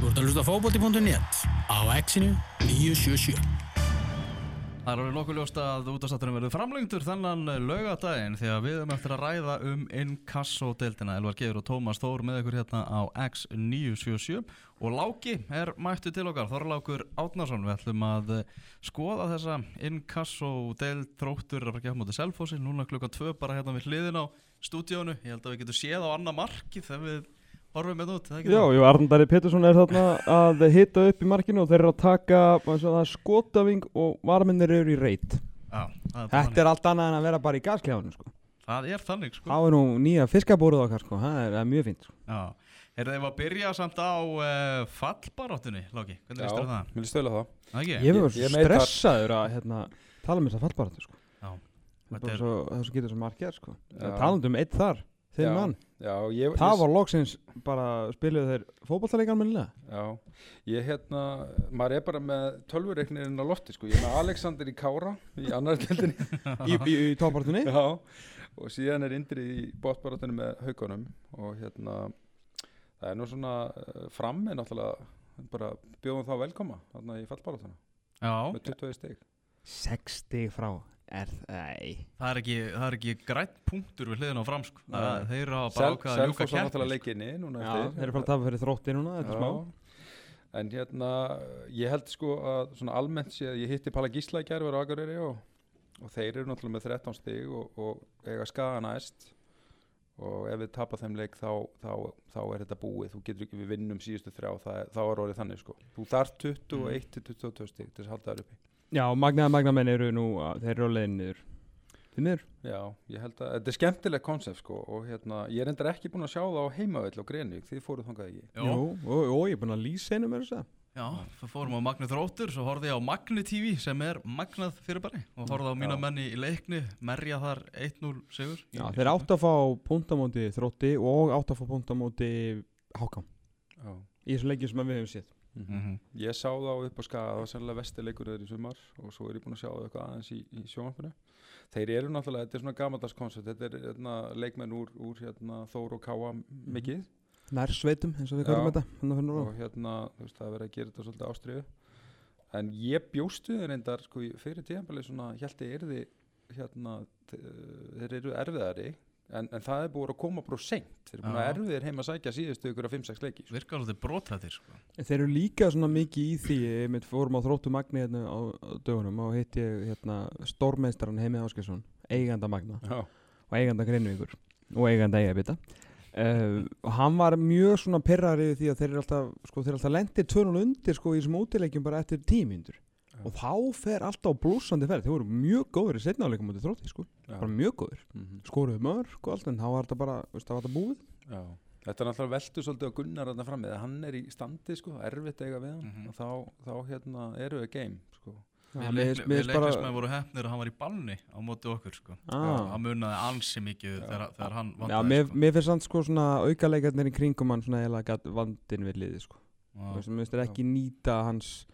Þú ert að hlusta fókbóti.net á exinu 977. Það er alveg nokkuð ljóst að útastáttunum verður framlengtur þennan laugadaginn því að við erum eftir að ræða um inkasso-deildina. Elvar Geir og Tómas Þór með ykkur hérna á X977 og Láki er mættu til okkar, Þorlákur Átnarsson við ætlum að skoða þessa inkasso-deild þróttur að fara ekki á móti Selfossi, núna klukkan 2 bara hérna við hliðin á stúdíónu. Ég held að við getum séð á annað marki þegar við horfum með út, það ekki Já, jú, Arndari Pettersson er þarna að hita upp í markinu og þeir eru að taka er skotaving og varmennir eru í reit. Já, það er, Þetta er allt annað en að vera bara í gasklefanum, sko. það er þannig sko Þá er nú nýja fiskabúruð okkar, sko. Það er, það er mjög fínt, sko. Já, er það að byrja samt á uh, fallbaráttunni, Láki? Hvernig líst þér á það? mér líst stöðla það Það ekki? Ég þar. stressaður að hérna, tala um þessa fallbaratu, sko. Já, Það þetta er er, svo, er getur svo margir, sko. Já. Talandi um eitt þar, þinn Já, mann. Já, ég, Það ég, var loksins bara spiluðu þeir fótballtalegan minnilega. Já, ég hérna, maður er bara með tölvureiknirinn á lofti sko, ég er með Alexander í Kára í annar deildinni Í, í, í tópartunni. Já, og síðan er Indri í bóttbaratunni með haugunum og hérna, það er nú svona uh, frammi náttúrulega bara bjóðum þá velkoma þarna í fallbaratuna já, með 20 stig 60 frá. Er það... það er ekki, það er ekki grætt punktur við hliðin á fram, sko. Það, Nei. þeir eru að bara Sel, ákveða að ljúka Já, eftir þeir eru bara að tafa fyrir þrótti núna, þetta er smá. En hérna, ég held sko að svona almennt sé að ég hitti Palla Gísla í Akureyri og, og þeir eru náttúrulega með 13 stig og, og eiga skaga næst og ef við tapa þeim leik þá, þá, þá er þetta búið, þú getur ekki við vinnum síðustu þrjá, það þá er orðið þannig sko. Þú þarf 21 til 22 stig til þess að halda þær uppi. Já, magnaða magnamenn eru nú, að- þeir eru á leiðin niður. Þið niður? Já, ég held að þetta er skemmtilegt konsept sko og hérna, ég er endar ekki búinn að sjá það á heimavell og Greinvík, þið fóruð þangað ekki. Jó, og, og ég er búin að lýsa einu með þess að. já, það fórum á Magni Þróttur, svo horfði ég á Magni TV sem er magnað fyrirbæri og horfði á mína Já. menni í leikni, merja þar 1-0 sigur. Já, þeir átt að fá puntamóti þrótti og átt að fá puntamóti hákam. Já. Í þessu leikjum sem við hefum séð. Mm Mhm. Ég sá þá upp á skaga, það var sannlega vestileikur þeir í sumar og svo er ég búinn að sjá það eitthvað aðeins í, í sjónvarpinu. Þeir eru náttúrulega, þetta er svona gamaldags koncept, þetta er hérna, leikmenn úr, úr hérna, Þór og Káa mikið Nær sveitum, eins og við kallum þetta. Og hérna, veist, það er verið að gera þetta svolítið ástriðu. En ég bjóstu þeir reyndar, sko, fyrir tíðanbæli svona, held ég er þið, hérna, þe- þeir eru erfiðari, en, en það er búið að koma bara seint. Þeir eru búin að erfiðir heima að sækja síðustu ykkur af 5-6 leiki. Sko. Virkar alveg brotrættir, sko. Þeir eru líka svona mikið í því, ég mitt fórum á þróttu magni hérna á, á dögunum og hitt ég hérna stórmeistaran Heimi Áskesson, eiganda magna Já. og eiganda Greinvíkur og eiganda eigabita. Uh, og hann var mjög svona perrari því að þeir eru alltaf, sko, þeir eru alltaf lendir törnun undir sko í þessum útileikjum bara eftir tímyndur og þá fer alltaf blúsandi ferð, þeir voru mjög góður í setnáleikum út í þrótti sko, Já. bara mjög góður Mhm. skoruðu mörg og allt en þá var þetta bara, veist, það var þetta búið Já, þetta er náttúrulega veltu svolítið á Gunnar þarna frammi, þegar hann er í standi sko, erfitt að eiga við hann Mhm. og þá, þá hérna eru við game sko. Já, Við leiknismenn voru hefnir að hann var í balni á móti okkur, sko. ah. Það munaði ansi mikið þegar, þegar hann Já, vandaði, mér, sko. mér finnst samt sko svona aukaleikarnir í kringum hann svona gat vandinn við liði sko. Já. Veist, mér finnst þeir ekki nýta hans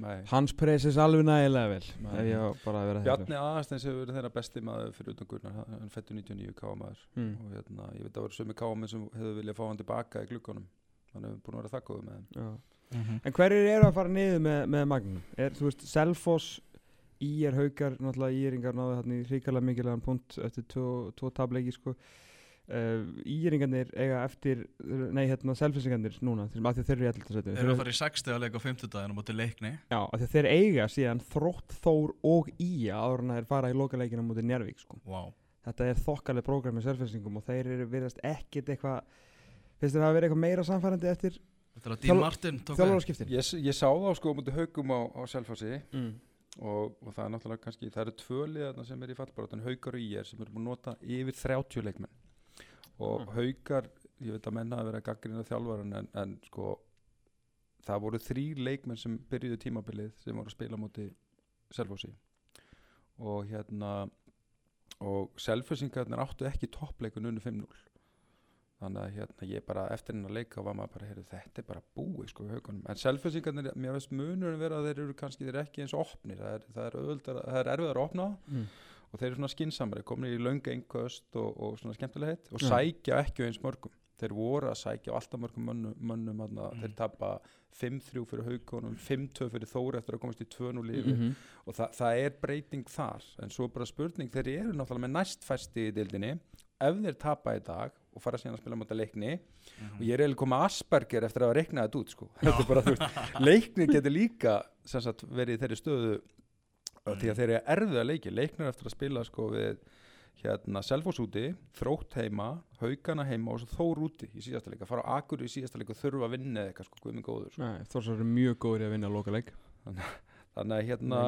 Nei. hans pressis alveg nægilega vel ef ég bara að vera Bjarni Aðarsteins hefur verið þeirra besti maður fyrir utan Gunnar, hann- fættu 99 kámaður mm. og hérna, ég veit að það voru sömu kámið sem hefur viljað fá hann tilbaka í glukkanum hann hefur búin að vera það góð með hann Já. Mhm. En hverjir eru að fara niður með, með Magnum? Er, þú veist, Selfoss, Ír haukar, náttúrulega Íringar náðu þarna í hrikalega mikilvægan punkt eftir tvo, tvo tableiki, sko. Uh, Íringarnir eiga eftir, nei, hérna, Selfossingarnir núna, þeir, af því að þeir eru í alltaf Þeir eru að fara í 60 að leika á 50 á móti leikni. Já, af því að þeir eiga síðan Þrótt, Þór og Ía áður en að þeir fara í lokaleikina mútið Njarvík, sko. Wow. Þetta er þokkaleg prógram með Selfossingum og þeir eru virðast ekkit eitthvað, finnst þeir að vera eitthvað meira samfærandi eftir Þetta er að Þjálf- Dín Martin tók við. þjálfarskiptin? ég, ég sá þá sko mútið haugum á, á Selfossi Mm. og, og það er náttúrulega kannski, það eru tvö liðarna sem er í fallbarátan, haukar og ír sem eru búin að nota yfir 30 leikmenn og Mm. haukar, ég veit að menna að vera gaggrina þjálfaran en, en sko það voru þrý leikmenn sem byrjuðu tímabilið sem voru að spila á móti Selfossi. Og hérna og Selfossingarnir áttu ekki toppleikun unni 5-0 þannig að hérna ég bara eftir hennar leika var maður bara, heyrðu þetta er bara búið sko haugunum, en Selfossingarnir mér veist munurinn vera að þeir eru kannski þeir ekki eins opnir, það er, það er, öðuldar, það er erfiðar að opna. Mm. Og þeir eru svona skinsamari, komin í lönga einhverst og, og svona skemmtilegheit og Já. sækja ekki eins mörgum þeir voru að sækja alltaf mörgum mönnum, mönnum mm. Mhm. þeir tapa 5-3 fyrir haugunum 5-2 fyrir þóri eftir að komast í 2-0 yfir Mhm. og þa það er breyting þar en svo bara spurning, þeir eru náttúrulega með næstfæsti í dildinni ef þeir tapa í dag og fara síðan að spila mútið leikni Mhm. og ég er eiginlega komið Asperger eftir að hafa reiknað þetta út sko. leikni getur líka sagt, verið í þeirri stöðu mm. því að þeir eru erfið að leiki leiknir eftir að spila sko, við hérna Selfoss úti, þrótt heima haugana heima og svo þór úti í síðasta leika, fara á akur í síðasta leika þurfa að vinna eða eitthvað, sko, guðminn góður sko. Nei, Þórsar eru mjög góður í að vinna lokaleik þannig að hérna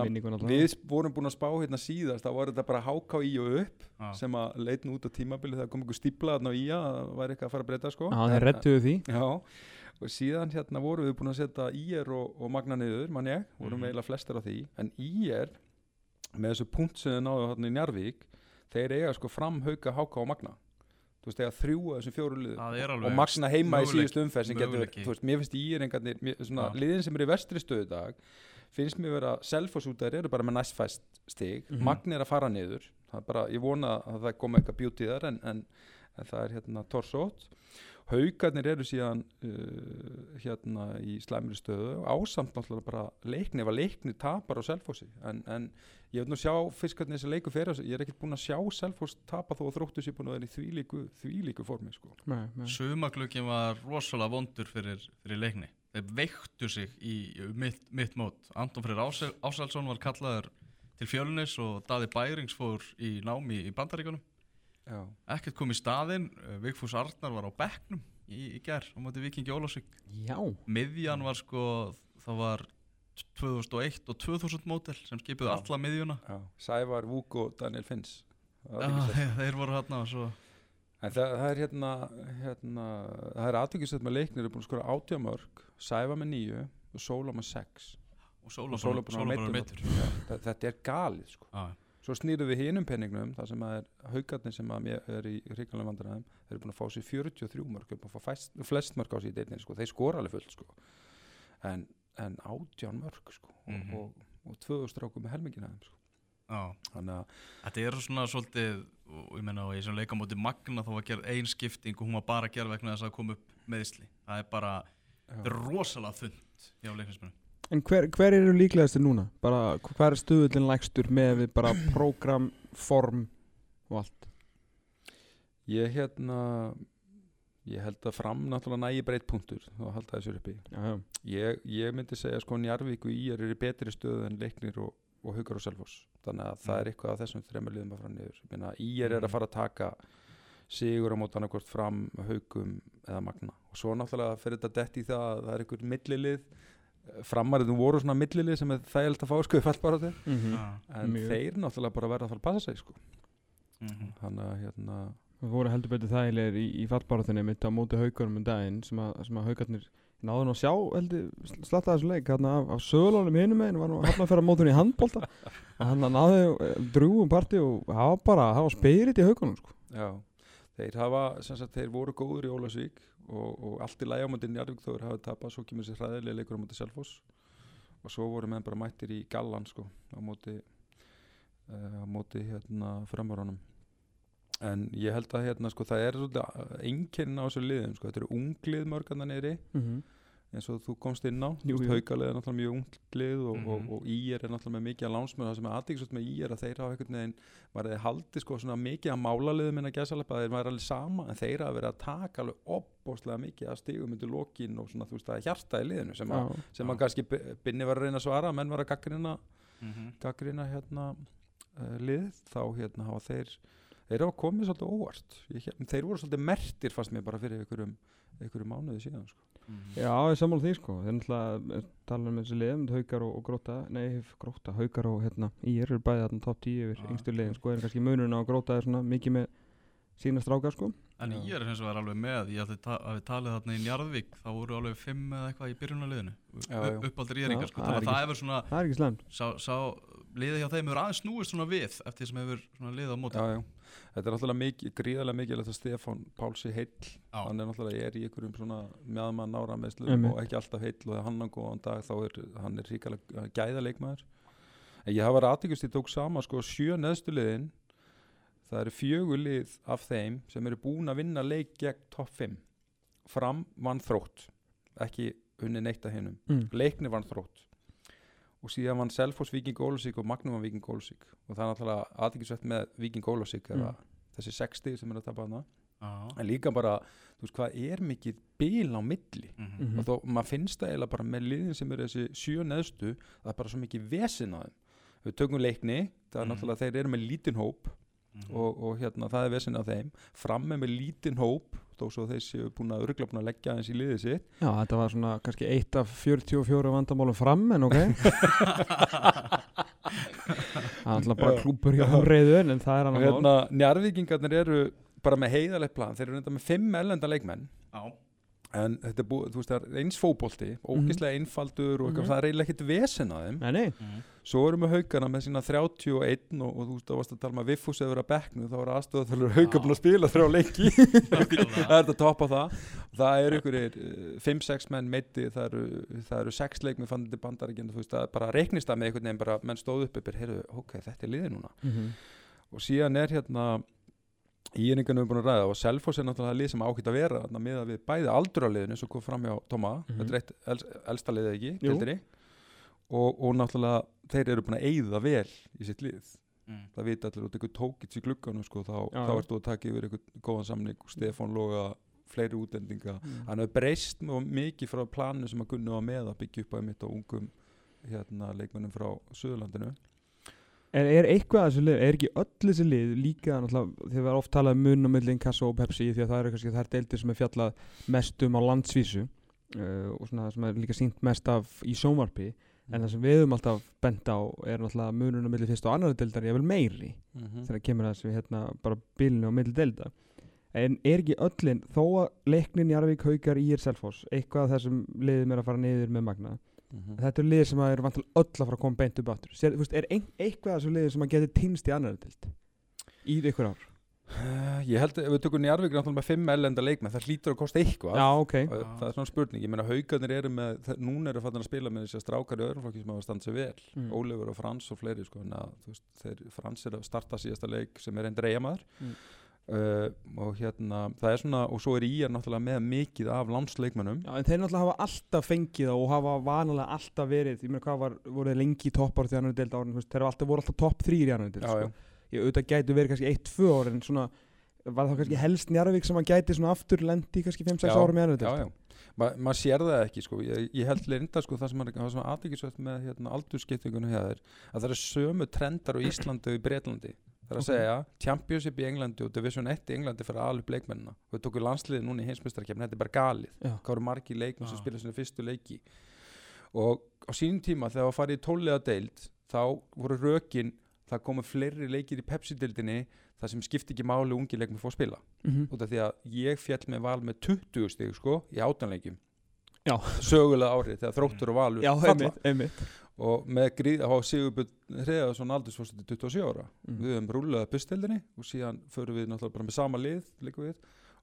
við vorum búin að spá hérna síðast þá var þetta bara háká í og upp Já. sem að leitn út á tímabili þegar kom einhver stípla þarna í að það væri eitthvað að fara að breyta sko Já, þeir rettuðu því Já, og síðan hérna vorum við búin að setja IR og, og Magna niður, mann ég, vorum Mhm. eiginlega flestir á því, en IR með þessu punkt sem þið náðu hérna í Njarvík, þeir eiga sko fram hauka háka og Magna, þú veist, eiga þrjú af þessum fjóru er og Magna heima í möguleiki- síðustu umferð sem getur, þú veist, mér finnst svona, Já. liðin sem eru í vestri stöðu í dag, finnst mér vera Selfoss út þær eru bara með næstfæst stig, Mhm. Magna er að fara niður. Það er bara, ég vona að það komi eitthvað bjúti þar en, en, en það er hérna torsótt haugarnir eru síðan uh, hérna í slæmri stöðu og ásamt náttúrulega bara leikni ef að leikni tapar á Selfossi. En, en ég vil nú sjá fiskarnir sem leikur fyrir ég er ekkert búinn að sjá Selfoss tapa þó að þróttu sér búin að vera í þvílíku, þvílíku formi sko. Nei, nei. Sumaglöggin var rosalega vondur fyrir, fyrir leikni. Þeir veiktu sig í mitt, mitt mót. Anton Freyr Ásel, Áselsson var kallaður til fjölunis og Daði Bærings fór í námi í bandaríkunum Ekkert kom í staðinn Vigfús Arnar var á bekknum í, í gær á móti Vikingi Ólásvík Miðjan var sko það var 2001 og 2000 mótel sem skipuðu Já. alla miðjuna. Já. Sævar, Vúk og Daniel Finns. Það þeir, voru hérna En það, það er hérna, hérna það er aðtökisett með leiknir er búin að skora átjámörk, Sæva með nýju og Sóla með sex. Og Sóla búin að meittur þetta er galið sko. Já, svo snýrum við hinum penningnum það sem er haugarnir sem er í ríkanlega vandræðum þeir eru búin að fá sér 43 mörg þeir eru búin að fá fæst, flest mörg á sér í deilin sko. þeir skora alveg fullt sko. en, en átján mörg sko. Mhm. og, og, og tvöðu stráku með helmingina þeim sko. já Þetta er svona svolítið og ég leika á móti Magna þá var gerð ein skipting og hún var bara gerð vegna þess að kom upp meðsli það er bara, þetta er rosalega þund hjá leiknismennu en hver, hver eru líklegastir núna? Bara, hvað er stöðullin lægstur með við bara prógram, form og allt? ég hérna ég held að fram náttúrulega nægi breytt punktur þá halda þessur uppi Já, já, ég, ég myndi segja sko Njarvík og Ír eru í betri stöðu en leiknir og, og haugar og selfoss. Þannig að það er eitthvað af þessum þremur liðum að fara niður. Ír er að fara að taka sigur á mót annarkvort fram haugum eða magna. Og svo náttúrulega fyrir þetta dett í það að það er einhver millilið framariðum voru svona millilið sem er þægild að fá sko í fallbaráttu mm en Mjög. þeir náttúrulega bara verða að fara að passa sig sko Mhm. þannig að hérna Við vorum heldur betur þægilegir í, í fallbáraþinni mitt á móti haugarum um daginn sem að, sem að haugarnir náðu nú að sjá heldur slatta þessu leik hérna af, af sögulónum hinum meginn var nú að hafna að fyrir mótunni í handbólta og hann náðu eh, drúgum parti og hafa bara, hafa spyrit í haugunum sko. Já, þeir hafa, sagt, þeir voru góður í Ólasvík og, og allt í lægi á móti Njarvík þó þeir hafa tapað, svo kemur sér hræðilega leikur á móti Selfoss. Og svo voru menn bara mættir í gallan sko á móti uh, móti hérna framvarunum en ég held að hérna sko það er enginn á þessu liðum sko, þetta eru unglið mörgarna neyri mm eins og þú komst inn á haukalið er náttúrulega mjög unglið og, Mhm. og, og IR er náttúrulega með mikið að lánsmjöð það sem er aðeinsvægt með IR að þeir hafa einhvern veginn var þeir haldi sko svona mikið að málaliðum en að gæsalepa þeir væri alveg sama en þeir hafa verið að taka alveg opbóstlega mikið að stigum undir lokin og svona þú veist það er hjarta í liðinu sem, að, sem að kannski Bi- Binni var að reyna að svara menn var að gaggrina, Mhm. gaggrina hérna uh, lið þá hérna hafa þeir þeir hafa komið svolítið óvart Ég, þeir voru svolítið mertir fast mér bara fyrir einhverjum, einhverjum mánuði síðan sko. Mhm. Já, ég sammála því sko. Þeir náttúrulega eh, tala um þessi liðum haukar og, og gróta, nei gróta, haukar og hérna, í eru bæði þarna top 10 yfir yngstu liðin sko, en kannski munurinn á gróta er svona mikið með sína strákar sko En Já. ég er hins vegar alveg með ég ætli ta- að við talið þarna í Njarðvík þá voru alveg fimm eða eitthvað í byrjunarliðinu uppaldir í eringar sko. það er þannig að það hefur svona það er ekki slemt sá, sá liðið hjá þeim hefur aðeins snúist svona við eftir því sem hefur svona liðið á móti já, já. þetta er náttúrulega mikið, gríðarlega mikið að Stefán Pálsi heill Já. hann er náttúrulega er í einhverjum svona meðmann ára meðslum Einmitt. og ekki alltaf heill og hann á góðan dag þá er hann er ríkalega gæða leikmaður en ég hafa aðtíkust ég tók sama sko sjö neðstu liðin það eru fjögur lið af þeim sem eru búin að vinna leik gegn topp 5 fram vann þrótt ekki unni neitt að hinnum mm. leikni vann þrótt og síðan vann Selfoss Viking Ólafsvík og Magnum vann Viking Ólafsvík og það er náttúrulega aðeinsvett með Viking er Mm. að þessi 60 sem er að tapa hana Já. en líka bara, þú veist hvað er mikið bil á milli Mhm. Mhm. og þó, maður finnst það eiginlega bara með liðin sem eru þessi sjö neðstu það er bara svo mikið vesin á þeim við tökum leikni, það er Mhm. náttúrulega þeir eru með lítinn hóp Mhm. og, og hérna það er vesin á þeim. Fram með með lítinn hóp þó svo þeir séu búin að örgla búin að leggja aðeins í liðið sitt. Já, þetta var svona kannski eitt af 44 vandamálum fram en ok. Það er alltaf bara klúpur hjá humreiðun en það er hann hérna njarðvíkingarnir eru bara með heiðalegt plan, þeir eru enda með fimm ellenda leikmenn. Já. en þetta er búið, þú veist það er eins fótbolti ógislega einfaldur og eitthvað, Mhm. það er eiginlega ekkert vesen á þeim. Nei, nei, Mhm. Svo erum við haugana með sína 31 og, og þú veist það varst að tala með Viffus eða vera bekknu þá var aðstöða þalur hauga búin að spila þrjá leiki það er topp á það það eru ykkur 5-6 menn meiti það eru, það eru 6 leik með fannandi bandaríkjandi þú veist það bara reiknist það með einhvern veginn bara menn stóð upp yfir, heyrðu, ok, þetta er liðið núna Mhm. og síðan er hérna íringarnir við búin að ræða og Selfoss er náttúrulega lið sem ákvæmt að vera þarna miðað við bæði aldur á liðinu sem kom fram hjá Tóma Mhm. þetta er eitt els, elsta liðið ekki Jú. deildinni. Og, og náttúrulega þeir eru búin að eyða vel í sitt lið Mhm. það vita allir út eitthvað tókits í glugganum sko, þá, þá já. ert þú að taka yfir eitthvað góðan samning og Stefán Loga fleiri útlendinga Mm. hann hefur breyst mjög mikið frá planu sem að Gunni var með að byggja upp á mitt á ungum hérna, leikmennum frá Suðurlandinu En er eitthvað að þessu lið, er ekki öll þessi lið líka náttúrulega, þegar við erum oft talað um mun á milli Inkasso og Pepsi því að það eru kannski þær deildir sem er fjallað mest um á landsvísu uh, og svona það sem er líka sínt mest af í sjónvarpi en það sem við höfum alltaf bent á er náttúrulega munun á milli fyrst og annari deildar ég vil meiri mm þegar kemur að þessu hérna bara bilinu á milli deilda. En er ekki öllin þó að leiknin Jarvík, Haukar, Ír, Selfoss eitthvað af þessum liðum er að fara niður með Magna -hmm. þetta er lið sem að er vantilega öll að fara að koma beint upp þú veist, er ein, eitthvað af þessu lið sem að geti týnst í annari deild í ykkur ár ég held að ef við tökum Njarvík náttúrulega með fimm ellenda leikmenn það hlýtur að kosta eitthvað já ok Og það er svona spurning, ég meina haugarnir eru með þe- núna eru fannin að spila með þessi strákar í öðrum flokki sem hafa standað sér vel Mm. Ólefur og Frans og fleiri sko, þú veist, þeir, Frans er að starta síðasta leik sem er einn dreigamaður Mm. uh, og hérna það er svona, og svo er Íjar náttúrulega með mikið af landsleikmennum Já, en þeir náttúrulega hafa alltaf fengið það og hafa vanalega alltaf verið, ég meina hvað var, voru þeir lengi í toppar því annar deild veist, þeir hafa alltaf, voru alltaf topp þrýr í annar deild, Já, sko. Ég auðvitað gætu verið kannski eitt, tvö árin, svona, var það kannski helst Njarvík sem að gæti svona aftur lendi kannski 5-6 Já, árum í annar deild. já, já. Ma, maður sér það ekki sko. ég, ég held linda sko, það sem er það sem er aðvikisvægt með hérna, aldurskiptingunum hér að það eru sömu trendar á Íslandi og í Breitlandi það er að Ok. segja Championship í Englandi og Division 1 í Englandi fyrir aðalup leikmennina og við tókum landsliði núna í heimsmyndstarkefni þetta er bara galið hvað eru margi leikmenn sem spila sinni fyrstu leiki og á sínum tíma þegar það farið í tóliða deild þá voru rökin það komu fleiri leikir í Pepsi-deildinni það sem skipti ekki máli ungi leikmenn fór að spila Mhm. út af því að ég fjall með val með 20 stig sko í átanleikjum Já. sögulega árið þegar þróttur og valur Já, einmitt, einmitt. og með gríð að hafa Sigurbjörn Hreðarsson aldursfórstætti 27 ára Mm. við höfum rúlaði bustildinni og síðan förum við náttúrulega bara með sama lið líka við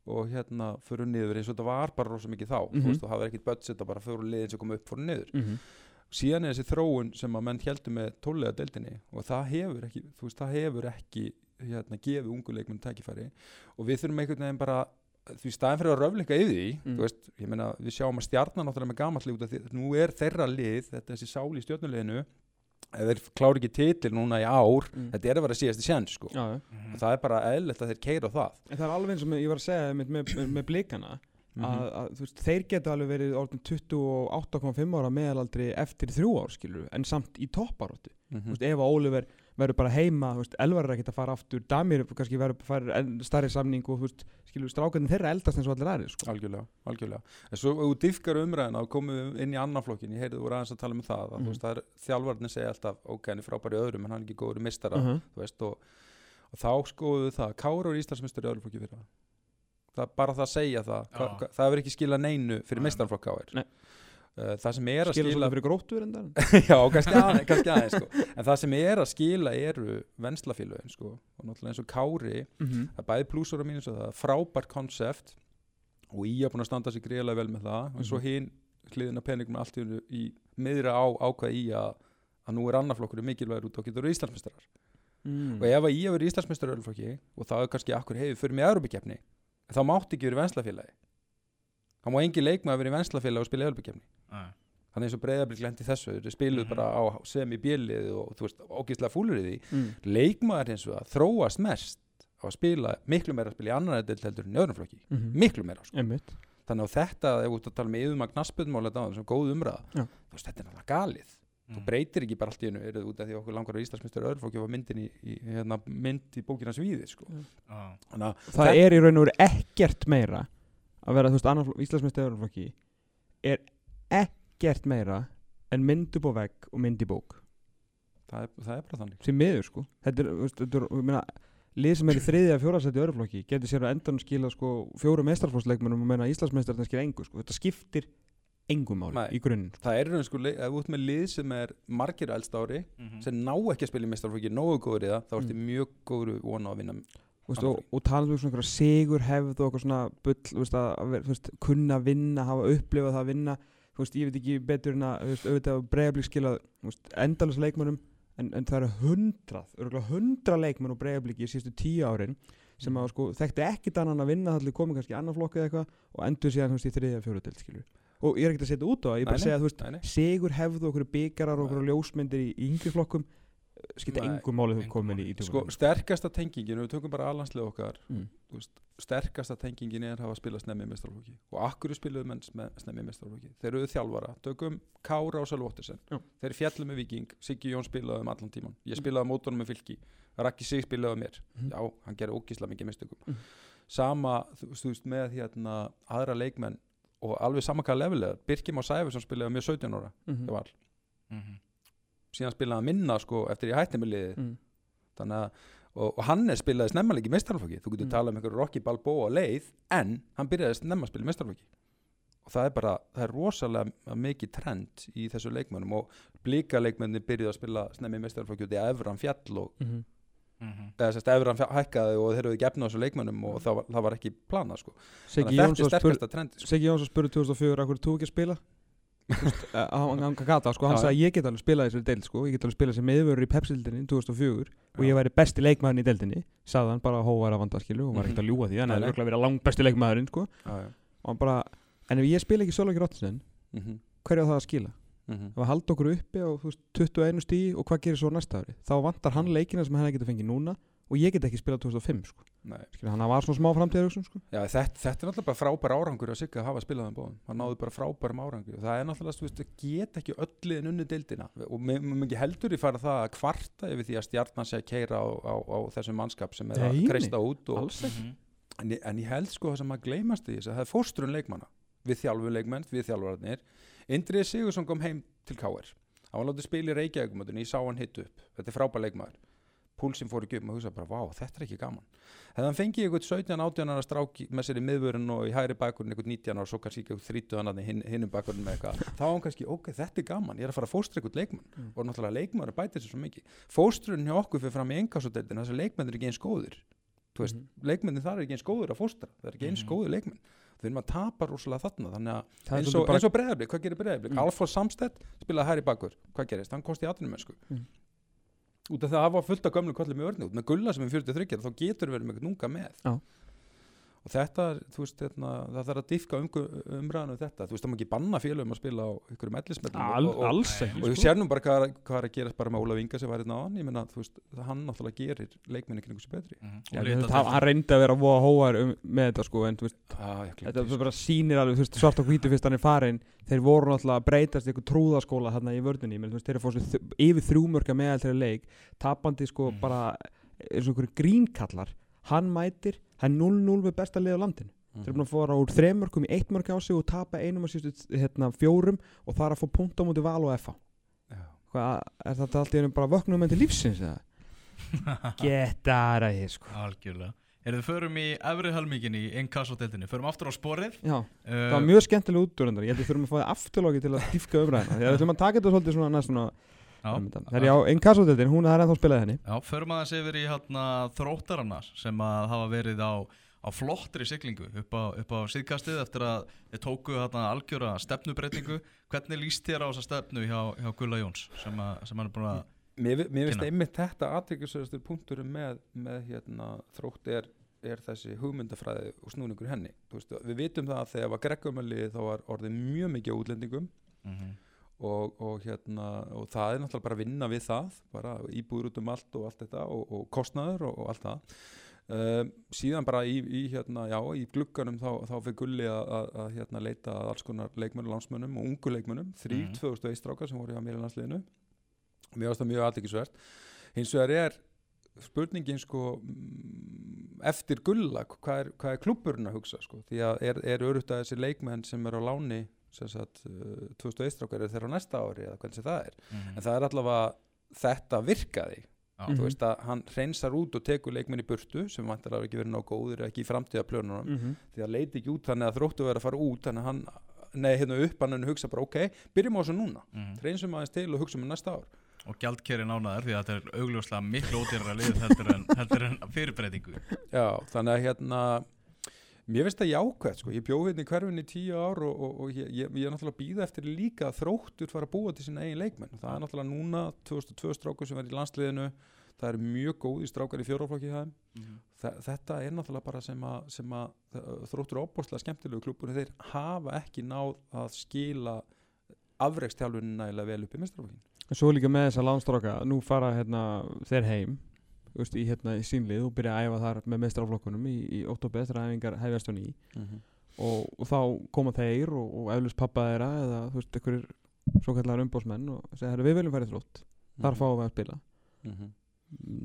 og hérna förum niður eins og þetta var bara rosa mikið þá Mhm. þú veist og það var ekkit budget að bara förum liðin sem kom upp fórum niður Mhm. Síðan er þessi þróun sem að menn heldur með tólega deildinni og það hefur ekki þú veist það hefur ekki hérna gefið ungu leikmenn tækifæri og við þurfum einhvern veginn bara því staðin fyrir að röflinga yfir því Mm. þú veist, ég meina við sjáum að stjarnan náttúrulega með gamall lið út af því nú er þeirra lið, þetta er þessi sál í stjörnuleginu ef þeir klára ekki titil núna í ár, Mm. þetta er að vera síðasti sjens sko. Já. Mhm. og það er bara eðlilegt að þeir keira það En það er alveg eins og ég var að segja með, með, með, með blikana Mhm. að, að veist, þeir geta alveg verið orðin 28,5 ára meðalaldri eftir þrjú ár skilur en samt í topparóttu Mhm. Þú veist, ef að Oliver verður bara heima veist, Elvar er ekkert að fara aftur Damir kannski verður að fara stærri samning og veist, skilur strákarnir þeirra eldast eins og allir aðrir sko. algjörlega, algjörlega en svo þú diffkar umræðina og komum inn í annan flokkin ég heyrði þú aðeins að tala um það að, Mhm. þú veist, það er þjálfarnir segja alltaf ok, hann er frábæri öðrum en hann er ekki góður mistara veist, og, og þá skoðum við það Kára og Íslandsmyndstur í öðrum flokki fyrir það það er bara það að segja það hva, hva, það hefur ekki skilað neinu fyrir Nei. mistarflokk Káir Nei. uh, það sem er að skila svolítið fyrir gróttur já, kannski aðeins, kannski aðeins sko. en það sem er að skila eru venslafélögin sko. og náttúrulega eins og Kári það er bæði plúsur og mínus og það er frábært konsept og ég er búin að standa sig greiðlega vel með það en svo Mhm. hinn hliðina peningum allt í, miðra á ákvað í að, að nú er annarflokkur mikilvægur út og getur Íslandsmeistarar mm. og ef að ég Íslandsmeistarar öllflokki og það er kannski akkur hefur fyrir mig aðrubikefni þá mátti ekki verið venslafélagi. Hann má engin leikmaður verið í venslafélag og spila hann er eins og breyðablík lendi þessu þeir spiluð Mhm. bara á sem í bjölið og þú veist, ógislega fúlur í því. Mm. leikmaður eins og að þróast mest á að spila, miklu meira að spila í annar deild heldur en í öðrum flokki, mm miklu meira sko. þannig að þetta, ef þú ert að tala með yfirmagn knasputmál þetta á þessum góð umræða. Já. þú veist, þetta er náttúrulega galið þú Mm. breytir ekki bara allt í hennu eruð út af því að okkur langar á Íslandsmyndstur öðrum flokki og var myndin í, í hérna, mynd í bókina svíði sko. Já. þannig að það Þetta- er í raun og veru ekkert meira að vera, þú veist, annar Íslandsmeisti öðruflokki er ekkert meira en mynd upp á vegg og mynd í bók það er, það er bara þannig sem miður sko þetta er, þú veist, þetta er, ég meina lið sem er í þriðja að fjóra seti öðruflokki getur sér að endan skila sko fjóru meistarflóksleikmennum og meina Íslandsmeistarinn skila engu sko þetta skiptir engum máli Nei. í grunninn sko. það er raun sko, leik- ef ert með lið sem er margir elst ári Mhm. sem ná ekki að spila í meistarflokki nógu góður í það þá ertu Mm. mjög góður vona að vinna Þú veist, og, og tala um svona einhverja sigur hefð og svona bull þú veist, að, að veist, kunna vinna, hafa upplifað það að vinna þú veist, ég veit ekki betur en að þú veist, auðvitað breiðablík skilað endalins leikmönnum en, en það eru hundrað, hundra leikmenn og breiðablík í síðustu tíu árin sem að sko, þekkti ekkit annan að vinna þannig komið kannski í annan flokku eða eitthvað og endur síðan þú veist, í þriðja fjóru og ég er ekkert að setja út á það, ég er bara að segja þú veist, Nei, nei. sigur hefð og okkur byggarar og okkur ljósmyndir í, yngri flokkum skipta Nei, engum máli þú komin í, í sko, djúpuna. sterkasta tengingin, við tökum bara alanslið okkar mm. veist, sterkasta tengingin er að hafa spilað snemmi í mestralflokki og akkur spiluðu menn snemmi í mestralflokki þeir eru þjálfara, tökum Kára og Sölvóttirsen Já. þeir fjallu með Viking Siggi Jón spilaði um allan tíman ég spilaði á mótunum með fylki. Raki Sig spilaði mér. Mhm. já, hann gerir ógísla mikið mistökum. Mhm. sama, þú veist, með hérna aðra leikmenn og alveg sama hvað lefilega Birkjum á Sæfi sem spilaði á mér 17 ára mm. val, Mhm. síðan spilaði hann minna sko eftir ég hætti með liðið Mm. þannig að og, og hann er spilaði snemma líka í meistarflokki þú getur Mm. talað um einhverju Rocky Balboa leið en hann byrjaði snemma að spila í meistarflokki og það er bara, það er rosalega mikið trend í þessu leikmönnum og blíka leikmönni byrjuði að spila snemma í meistarflokki út í Evran fjall og Mhm. Mhm. eða sérst Evran fjall- hækkaði og þeir eru gefna á þessu leikmönnum og það var, það var ekki planað sko. Siggi þannig að Jónsson þetta er sterkasta trendi sko. Siggi Jónsson spurði 2004 Akkur þú ekki að spila eh, hann, hann gata, sko, hann Já. sagði ég get alveg spilað í þessari deild sko, ég get alveg spilað sem meðvörur í Pepsi-deildinni 2004 og ég væri besti leikmaðurinn í deildinni sagði hann bara hóvar af vandarskilu og var Mhm. ekkert að ljúga því hann hefði nei. örugglega verið langt besti leikmaðurinn sko, já, já. og hann bara, en ef ég spila ekki Sölvaki Rottisen, Mm hverju á það að skila -hmm. ef að halda okkur uppi á veist, 21 stíi og hvað gerir svo næsta ári þá vantar hann leikina sem hann getur fengið núna og ég get ekki spilað 2005 sko. Skilja, hann var svona smá framtíðar sko. Já, þetta, þetta er náttúrulega bara frábær árangur að Sigga hafa spilað þeim bóðum, hann náði bara frábærum árangur og það er náttúrulega, þú veist, get ekki öll liðin unni deildina. Og mér mér ekki heldur í fara það að kvarta yfir því að stjarnan sé að keira á, á, á þessum mannskap sem er Nei, að kreista út og, Mhm. en, en ég held sko það sem að gleymast því að það er fóstrun leikmanna. Við þjálfu leikmenn, við þjálfararnir Indriði Sigursson kom heim til KR hann var látið spila í Reykjavíkumötunni, ég sá hann hitt upp. Þetta er frábær leikmaður. Púlsinn fór ekki upp og hugsa bara, vá, þetta er ekki gaman. Hefði hann fengið einhvern 17-18 ára strák með sér í miðvörun og í hægri bakkurinn einhvern 19 ára og svo kannski einhvern 30 annan í hin, hinnum bakkurinn með eitthvað þá var hann kannski, ok, þetta er gaman, ég er að fara að fóstra einhvern leikmann. Mm. og náttúrulega leikmaður bætir sér svo mikið. Fóstrun hjá okkur fyrir fram í engasódeildin þess að leikmenn er ekki eins góðir. Þú veist, Mhm. leikmennin þar er ekki eins góður að fóstra það er ekki eins Mhm. góður leikmenn þau erum að tapa rosalega þarna þannig að eins og, bara- og breyðablik, hvað gerir breyðablik? Mm. Alfons Samstedt spilaði hæri bakur, hvað gerist? Hann kosti í atvinnumennsku Mm. út af það að það var fullt af gömlu kollum í örni út með gulla sem er 43 þá getur verið með unga með Já. Og þetta, er, þú veist, hérna, það þarf að diffka um, umræðan um þetta. Þú veist, það má ekki banna félögum að spila á ykkur mellismellum Al, og, og, alls Nei, ekki og ég sko. sér nú bara hvað hvað er að gerast bara með Ólaf Inga sem var hérna á hann ég meina, þú veist, það hann náttúrulega gerir leikminni kringu sér betri. Mhm. Já, Og veist, til- hann reyndi að vera voða hóar um, með þetta sko en þú veist, ah, ég þetta því, bara sýnir alveg þú veist, svart og hvítu fyrst hann er farin þeir voru náttúrulega að breytast í ykkur trúðaskóla þarna í vördunni, menn Mm. og mætir, hann 0-0 með besta lið á landinu sko. þeir eru búin að fóra úr þremörkum í eitt mörk á sig og tapa einum að sístu hérna, fjórum og það er að fá punkt á múti val og Já. Hvað, er þetta allt í ennum bara vöknum með til lífsins eða? Geta það hér sko Algjörlega Er þið förum í efri helmingin í inkasso-deildinni Förum aftur á sporið Já, uh, það var mjög skemmtileg útdurendar Ég held að við þurfum að fá það afturlóki til að dýfka umræðina að við ætlum að taka þetta svolítið svona næst svona. Það. Er já, einn kassodeldin, hún er ennþá spilaði henni. Já, förum aðeins yfir í hérna, þróttarannar sem að hafa verið á, á flottri siglingu upp á, upp á síðkastið eftir að þið tóku hérna, algjöra stefnubreitingu Hvernig líst þér á þessa stefnu hjá, hjá Gulla Jóns sem, að, sem hann er búin að Mér, mér finnst einmitt þetta aðtryggjusöðastur punkturum með, með hérna, þrótt er er þessi hugmyndafræði og snúningur í henni. Þú veist, við vitum það að þegar var Greggumali þá var orðið mjög mikið á útlendingum. Mhm. Og, og, hérna, og það er náttúrulega bara að vinna við það bara íbúður út um allt og allt þetta og, og kostnaður og, allt það. Um, síðan bara í, í, hérna, já, í glugganum þá, þá fyrir gulli að, hérna, leita að alls konar leikmönnum, landsmönnum og ungu leikmönnum þrýr, Mhm. 2000 eistrákar sem voru hjá mér í landsliðinu. Varst það mjög aðtekisvert hins vegar er spurningin sko mm, eftir gulla hvað er, er klubburinn að hugsa sko? Því að er, er örugt að þessi leikmenn sem er á láni sagt uh, 2000 eistrákar er þeirra á næsta ári eða hvernig sem það er Mhm. en það er allavega þetta virkaði Já. Mhm. þú veist að hann reynsar út og tekur leikmenn í burtu sem vantar ekki verið nóg góður ekki í framtíða plönunum Mhm. því að leiti ekki út þannig að þróttu verið að fara út þannig að hann, nei hérna upp hann hugsa bara ok, byrjum á þessu núna Mhm. reynsum aðeins til og hugsa um næsta ár og gjaldkeri nánaðar því að þetta er augljóslega miklu ódýrara lið heldur en, heldur en fyrirbreytingu Já, þannig að hérna mér finnst það jákvæmt sko, ég bjóð hérna í hverfinni í tíu ár og, og, og ég, ég, ég er náttúrulega býða eftir líka að þróttur fara að búa til sína eigin leikmenn. Það er náttúrulega núna 2002 strákur sem verður í landsliðinu. Það eru mjög góði strákar í fjóraflokki hjá þeim. Þa, þetta er náttúrulega bara sem að, sem að þróttur óbúrslega skemmtilegu klúbur þeir hafa ekki náð að skila afreikstjálfunni nægilega vel upp í mestraflokkin En svo líka með þessa lánstráka, nú fara hérna, þeir heim veist, í, hérna, í sínlið og byrja að æfa þar með mestraflokkunum í, í óttobið þegar æfingar hefjast á ný. Og, og þá koma þeir og, og eflust pappa þeirra eða þú veist, einhverjir svo kallar umbósmenn og segja, "Herru, við viljum færi þrótt. Þar fáum við að spila. Mhm.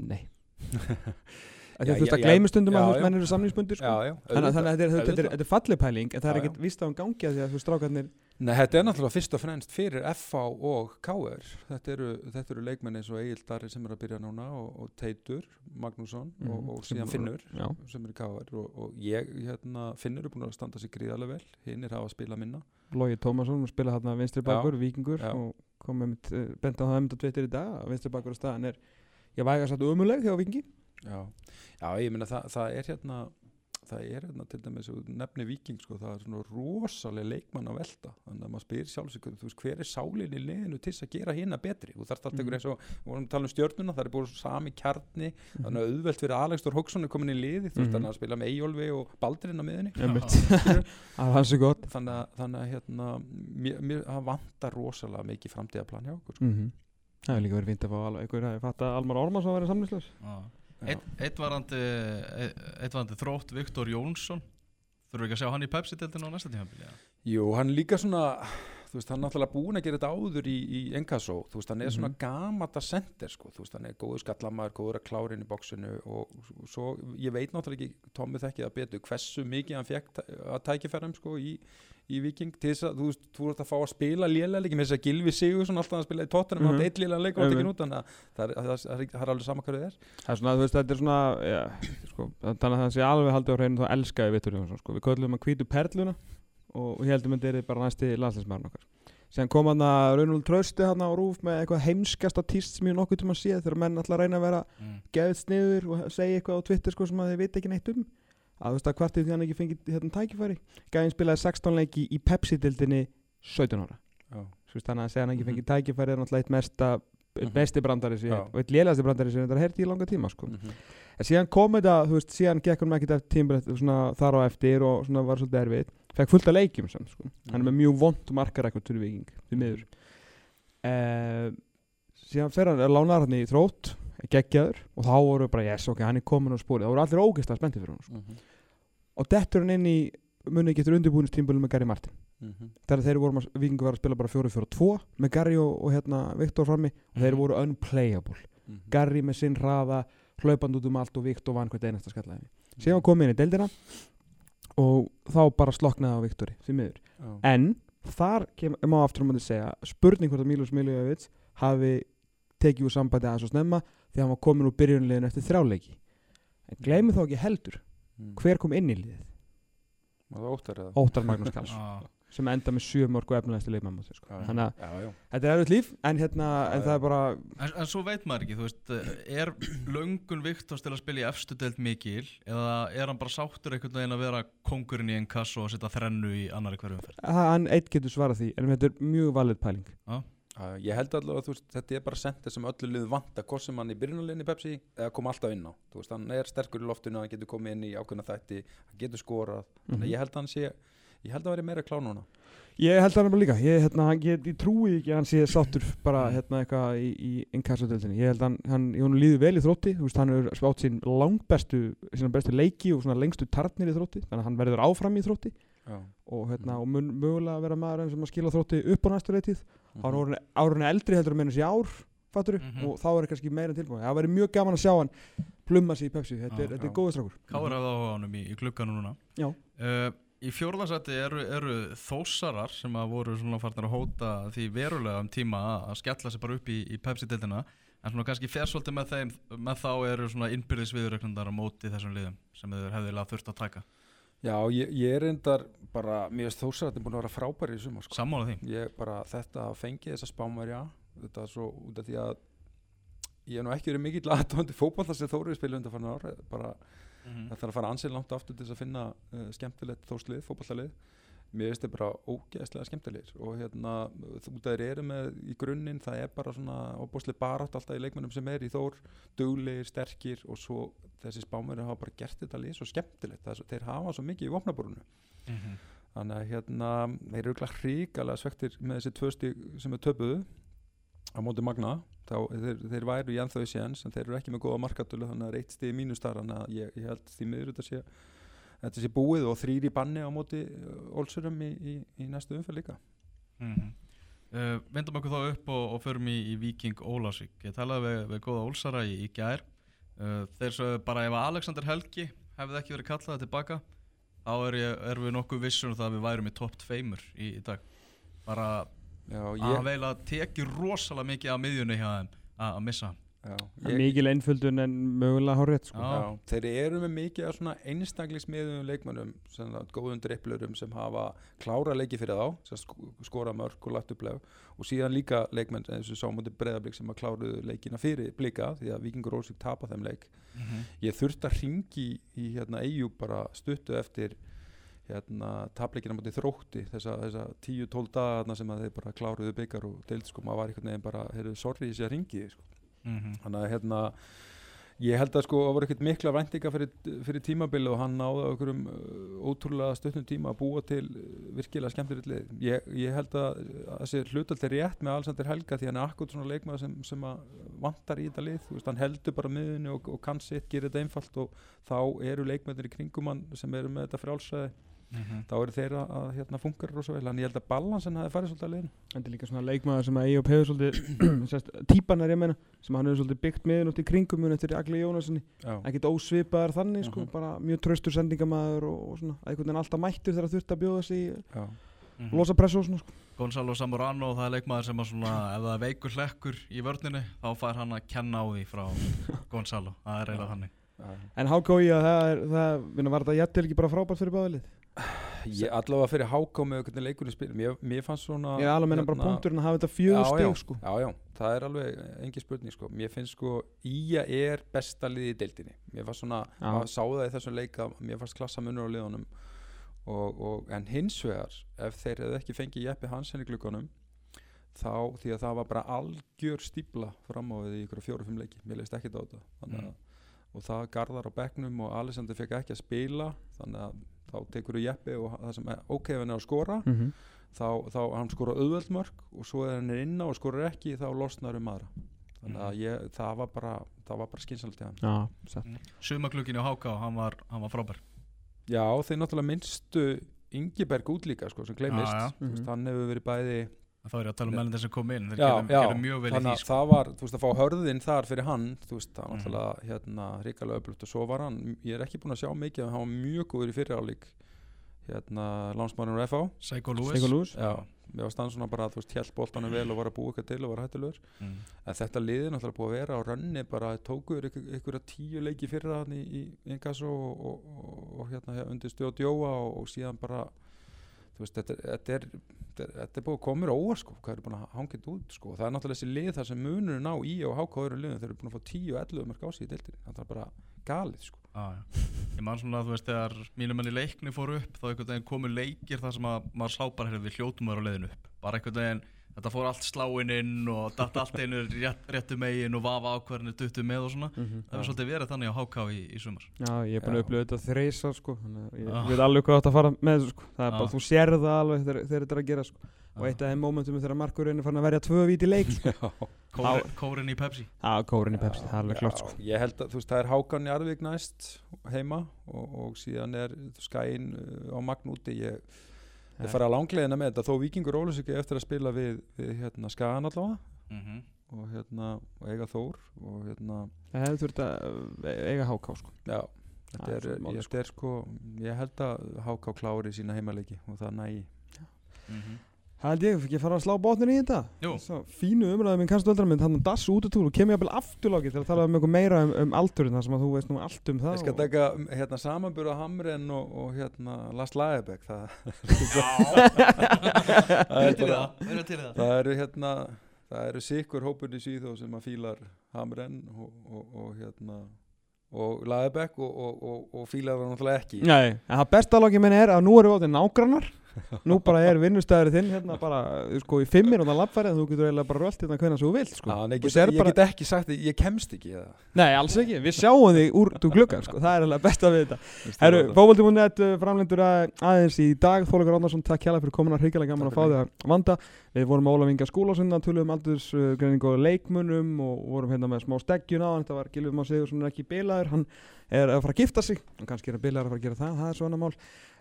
Nei Gleymur stundum Já, að menn eru samningsbundir sko. Þannig að- þetta er- þetta er- auðvitað. þetta er fallið pæling en það er ekkert víst á um gangi að því að þú strákarnir Nei, þetta er náttúrulega fyrst og fremst fyrir FH og KR þetta eru, þetta eru leikmenn eins og Egil Darri sem er að byrja núna og, og Teitur Magnússon og, Mhm, og síðan Finnur Já, sem er í KR og, og ég, hérna, Finnur er búin að standa sig gríðarlega vel. Hinnir hafa að spila minna. Logi Tómasson spila þarna vinstri bakur, vikingur og kom með mitt, bent á það um þetta tvittir í dag vinstri bakur á staðan er ég væga satt umuleg hjá vikingi Já, já ég meina það, það er hérna það er hérna til dæmis nefni viking sko, það er svona rosalega leikmann að velta þannig að maður spyr sjálfsög þú veist hver er sálinn í liðinu til þess að gera hérna betri þú þarft alltaf Mhm. ykkur eins og við vorum að tala um stjörnuna það er búin sami kjarni þannig að auðvelt fyrir Alex Þór Hóksson er komin í liði þú veist Mhm. þannig að spila með Eyjólfi og Baldurinn á miðunni Einmitt. það er hans og gott þannig að, þannig að hérna mér, mér það vantar rosalega mikið framtíðaplan hjá okkur sko. mm það hefur líka verið fínt að fá al- einhver að fatta Almar Ormars að vera samlýslaus Já. Já. Eitt, varandi þrótt Viktor Jónsson þurfum við ekki að sjá hann í Pepsi-deltinu á næsta ja? Jú, hann líka svona þú veist, hann er náttúrulega búin að gera þetta áður í, í Enkasso, þú veist, hann er svona Mhm. gamata sender, sko, þú veist, hann er góður skallamaður, góður að klára inn í bóksinu og svo, ég veit náttúrulega ekki Tommi þekki það betur, hversu mikið hann fekk að tækifærum, sko, í, í Viking, til þess að, þú veist, þú ert að fá að spila lélega leiki, með þess að Gilvi Sigursson alltaf að spila í tóttunum, Mhm. hann eitt lélega leik og hann tekin Einmitt. út, þannig að það er, það, er, það, er, alveg sama hverju það er það er svona, þú veist, þetta er svona ja, sko, þannig að það sé alveg haldið á hreinu þá elskaði Vittur Jónsson, sko, við köllum hann hvítu perluna og heldum að þetta er bara næsti landslæsmaðurinn okkar Síðan kom hann að Raunul Trausti hann á rúf með eitthvað heimskasta tíst sem ég nokkuð tíma séð þegar menn alltaf reyna að vera mm. geðið sniður og segja eitthvað á Twitter sko sem að þeir veit ekki neitt um að þú veist að kvartið því hann ekki fengið hérna tækifæri Gæðin spilaði 16 leiki í Pepsi-dildinni 17 ára veist, þannig að segja hann ekki Mhm. fengið tækifæri er náttúrulega eitt mesta Mhm. besti brandari sem ég- og eitt lélegasti brandari sem þetta herti í langa tíma sko. mhm, en síðan kom þetta, þú veist, síðan gekk hann tímbreytt svona þar á eftir og svona var svolítið erfið fekk fullt af leikjum samt, sko. hann er með mjög vond markarækvart fyrir viking, því miður. Uh, síðan fer hann er lánar hann í þrótt geggjaður og þá voru bara yes, ok, hann er komin á spórið, þá voru allir ógeðslega spenntið fyrir hann sko. mhm, og dettur hann inn í muni ekki eftir undirbúinistímbulum með Gary Martin. Mhm, þegar þeir voru, að- vikingur var að spila bara 4-4-2 með Gary og, og hérna Viktor frammi og þeir Mhm. voru unplayable. Mhm. Garri með sinn hraða hlaupand út um allt og Viktor vann hvert einasta skallaði síðan kom inn í deildina og þá bara sloknaði á Viktori því miður Já. en þar kem, má aftur um að segja spurning hvort að Milos Miljovic hafi tekið úr sambandi aðeins og snemma því að hann var komin úr byrjunleginu eftir þrjáleiki en gleymi þá ekki heldur Mhm. hver kom inn í liðið Var það óttar eða? Óttar Magnús Karls sem enda með sjö mörg og efnilegasti leikmann sko. Þannig að Já, já. þetta er erfitt líf en, hérna, Já, en það er bara en, en svo veit maður ekki, þú veist er löngun Viktors til að spila í efstu deild mikil eða er hann bara sáttur einhvern veginn að vera kongurinn í einn kass og setja þrennu í annari hverjum fyrir hann eitt getur svarað því en þetta er mjög valið pæling. Já, ég held allavega að þú veist, þetta er bara sender sem öllu liðu vanta hvort sem hann í byrjunarliðinni Pepsi eða koma alltaf inn á. Þú veist, hann er sterkur í loftinu, hann getur komið inn í ákveðna þætti hann getur skorað. Þannig Mhm. Að ég held að ég að hann veri meira klá núna Ég held það bara líka, ég, hérna, hann get, ég trúi ekki að hann sé sáttur bara Mm. hérna eitthvað í, í inkassadeldinni ég held að hann, hann, ég líður vel í þrótti veist, hann er spátt sín langbestu sína bestu leiki og svona lengstu tarnir í þrótti þannig að hann verður áfram í þrótti Já. og hérna, Mhm. og mun mögulega vera maður sem að skila þrótti upp á næstu leitið Mhm. hann er árunni eldri heldur að meina sér ár fattur, Mhm. og þá er kannski meira tilbúin það væri mjög gaman að sjá hann plumma sig í Pepsi þetta er, er Já. góður strákur Káur hafði á honum í, í klukkanu núna Já. uh, Í fjórðarsætti eru, eru þósarar sem að voru svona farnir að hóta því verulega um tíma að- að skella sig bara upp í, í Pepsi-dildina en svona kannski fer svolítið með þeim með þá eru svona innbyrðis viðurreiknandar á móti þessum liðum sem þeir hefðilega þurft að taka. Já, ég, ég er reyndar bara, mér finnst þósarættin búin að vera frábæri í sumar sko. Sammála því. Ég bara þetta fengi þessa spámverja þetta er svo út af því að ég hef nú ekki verið mikill aðtóndi fótball þar sem Þórið spilu undan fann ára bara Mhm. það þarf að fara ansið langt aftur til þess að finna uh, skemmtilegt þórslið, fótballalið mér finnst þetta bara ógeðslega skemmtilegir og hérna, þú þeir eru með í grunninn, það er bara svona óbúslega barátt alltaf í leikmennum sem er í þór duglegir, sterkir og svo þessi spámverja hafa bara gert þetta lið svo skemmtilegt, svo, þeir hafa svo mikið í vopnaborunu Mhm. þannig að hérna þeir eru glæð hríkalega svektir með þessi tvö stík sem er töpuðu á móti Magna þá þeir, þeir væru í ennþá í séns en þeir eru ekki með góða markatölu þannig að það er eitt stíð mínus þar þannig að ég, ég held því miður þetta sé þetta sé búið og þrýri banni á móti Olsurum í, í, í næstu umferð líka. Mm uh, Vindum okkur þá upp og, og förum í, í Viking Ólásvík Ég talaði við, við góða Ólsara í, gær. Uh, Þeir sögðu bara ef Alexander Helgi hefði ekki verið kallaði tilbaka þá er, ég, er við nokkuð vissum það að við værum í topp tveimur í, dag. Bara að ég, hann veil að teki rosalega mikið af miðjunni hjá þeim að að missa hann er ég, mikil einföldun en mögulega horrið sko. Þeir eru með mikið sem það, góðum dripplurum sem hafa klára leiki fyrir þá, skora mörg og lagt upp leg og síðan líka leikmenn eins og sámúti breyðablík sem að kláruðu leikina fyrir blika því að Víkingur Rósvík tapa þeim leik. Ég þurfti að ringi í, í hérna EU bara stuttu eftir hérna tapleikina mútið þrótti þessa, þessa 10-12 dagarna sem að þeir bara kláruðu byggar og deild sko, maður var einhvern veginn bara, heyrðu, sorry þessi að ringi sko. Mhm. þannig að hérna ég held að sko það voru ekkert mikla væntinga fyrir, fyrir tímabili og hann náði á einhverjum uh, ótrúlega stutnum tíma að búa til uh, virkilega skemmtilegt lið. Ég, ég held að að þessi hlutald er rétt með Alexander Helga því hann er akkur svona leikmaður sem, sem að vantar í þetta lið veist, hann heldur bara miðunni og, og kann sitt, gerir þetta einfalt og þá eru leikmennir í kringum hann sem eru með þetta frjálsæði Mhm. þá eru þeir að, að hérna funkar rosa vel en ég held að balansin hafi farið svolítið að liðin Þetta er líka svona leikmaður sem að Eyjop hefur svolítið sérst, típan er ég meina sem hann hefur svolítið byggt miðun út í kringum mun eftir Agli Jónassoni ekkert ósvipaðar þannig sko, Mhm. bara mjög traustur sendingamæður og, og svona einhvern veginn alltaf mættur þegar þurft að bjóða sig í já, Mhm. losa pressu og svona sko. Gonzalo Zamorano það er leikmaður sem að svona ef það er veikur hlekkur í vörninni þá fær hann að kenna á því frá Gonzalo það er þannig já. En HKI að það er, það, minna, var þetta jættil ekki bara frábært fyrir báðalið? Ég allavega fyrir háká með hvernig leikunni spil mér, mér fannst svona Ég alveg meina bara hérna- punkturinn að hafa þetta fjögur stig sko. já, já, það er alveg engin spurning sko. mér finnst sko Ía er besta liði í deildinni. Mér fannst svona, maður sá það í þessum leika mér fannst klassa munur á liðunum. Og, og, en hins vegar ef þeir hefðu ekki fengið Jeppi Hansen í glukkanum þá, því að það var bara algjör stípla fram á við í ykkur fjóru-fimm leiki. Mér leist ekki á þetta. Að, og það garðar á bekknum og Alexander fekk ekki að spila þannig að þá tekur þú Jeppi og það sem er ok ef hann er að skora mm -hmm. þá, þá hann skora auðveld mörg og svo er hann er inná og skorar ekki þá losnar um aðra. Þannig að ég, það var bara það var bara hann Já, satt. Sumaklukkin á Háká, hann var, hann var frábær. Já þeir náttúrulega minnstu Ingeberg út líka sko sem gleymist. Já, já. Þú veist, Mhm. hann hefur verið bæði þá er ég að tala um meðlendar sem kom inn þeir gerðu, mjög vel í þannig því að sko. það var þú veist að fá hörðin þar fyrir hann þú veist það Mhm. náttúrulega hérna ríkalega öflugt og svo var hann ég er ekki búin að sjá mikið en hann var mjög góður í fyrir álík hérna lánsmárinn úr FH Seiko Lewis mér var stann svona bara að þú veist hjælt boltanum vel og var að búa eitthvað til og var hættulegur mm. En þetta liði náttúrulega búið að vera á rönni bara tókuður ykkur, ykkur tíu leiki fyrra hann í, í Ingasso veist, þetta, þetta, er, þetta, þetta er búið að koma mér á óvart sko, hvað er búin að hangið út sko, það er náttúrulega þessi lið þar sem munur ná í og háka öðru liðum, þeir eru búin að fá 10-11 mörg á sig í deildinni, það er bara galið sko. ah, ég man svona að þú veist þegar mínum enn í leikni fóru upp þá einhvern veginn komu leikir þar sem að maður sá bara heyrðu, við hljótum að vera á leiðinu upp. Bara einhvern veginn þetta fór allt sláinn inn og datt allt einu rétt, réttu megin og vafa ákvarðinu duttu með og svona Mhm. það hefur svolítið verið þannig á HK í, í sumar Já, ég er búin að Já. upplifa þetta þreysar sko ég Ah. veit alveg hvað að fara með þessu sko Það er Ah. bara, þú sérð það alveg þegar, þegar þetta er að gera sko Og Já. eitt af þeim momentum þegar Markurinn er farin að verja tvö víti leik sko Já, Kóri, Kórin í Pepsi Já, kórin í Pepsi, það er alveg klart sko ég held að þú veist það er Hákan í Arvík næst heima og, og síðan er skæin uh, á Magn úti ég, Ég fara að langlegina með þetta þó Víkingur ólus ekki eftir að spila við, við hérna, Skagan allavega. Mm og, hérna, og eiga Þór og hérna Það hefði þurft að uh, eiga háká sko. Já Þetta er er, ég, þetta er sko, ég held að HK klári sína heimaleiki og það nægi Það held ég, fikk ég fara að slá botnin í þetta. Jú. Svo fínu umræðum minn kannski öldra mynd Þannig að dass út úr túr og kem ég að afturláki til að tala um eitthvað meira um, um aldurinn þar sem að þú veist nú allt um það Ég skal og- taka um, hérna, samanbura Hamren og, og hérna, Lars Lagerbäck það, það, er til bara, það, verður til það. það eru hérna það eru sikkur hópur í síðó sem að fílar Hamren og, og, og hérna og Lagerbäck og, og, og, og fílar það náttúrulega ekki. Nei, en það besta lóki minn er að nú erum við áttið nágrannar. Nú bara er vinnustæður þinn hérna bara sko í fimmir og það lappfærið þú getur eiginlega bara rölt hérna hvernig þú vilt sko. Já, nei, Þú ég, bara- get ekki sagt því, ég kemst ekki eða. Nei, alls ekki, við sjáum þig úr þú gluggan sko. það er eiginlega besta við þetta Herru, fókvöldum.net framlendur að, aðeins í dag. Þólegur Árnarsson, takk hjá fyrir komin að hrigalega gaman að fá þig að vanda. Við vorum á Ólaf Inga skólasunna, tölum um aldursgreiningu og leikmunum og vorum hérna með smá steggjun á þetta var Gilvið Már Ekki bilaður hann er að fara að gifta sig og kannski er hann bilaður að fara að gera það, það er svona mál.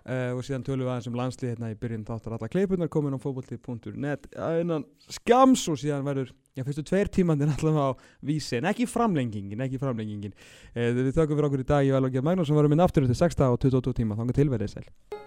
Uh, og síðan tölum við aðeins um landslið hérna í byrjun þáttar alla kleipunar komin á fókvöldi.net innan skams og síðan verður Já, fyrstu tveir tímandir allavega á vísi en ekki framlengingin, ekki framlengingin. Eh, Við þökkum fyrir okkur í dag, ég vel og geð Magnús sem varum inn aftur til 6 og 22 tíma, þannig tilverðið sæl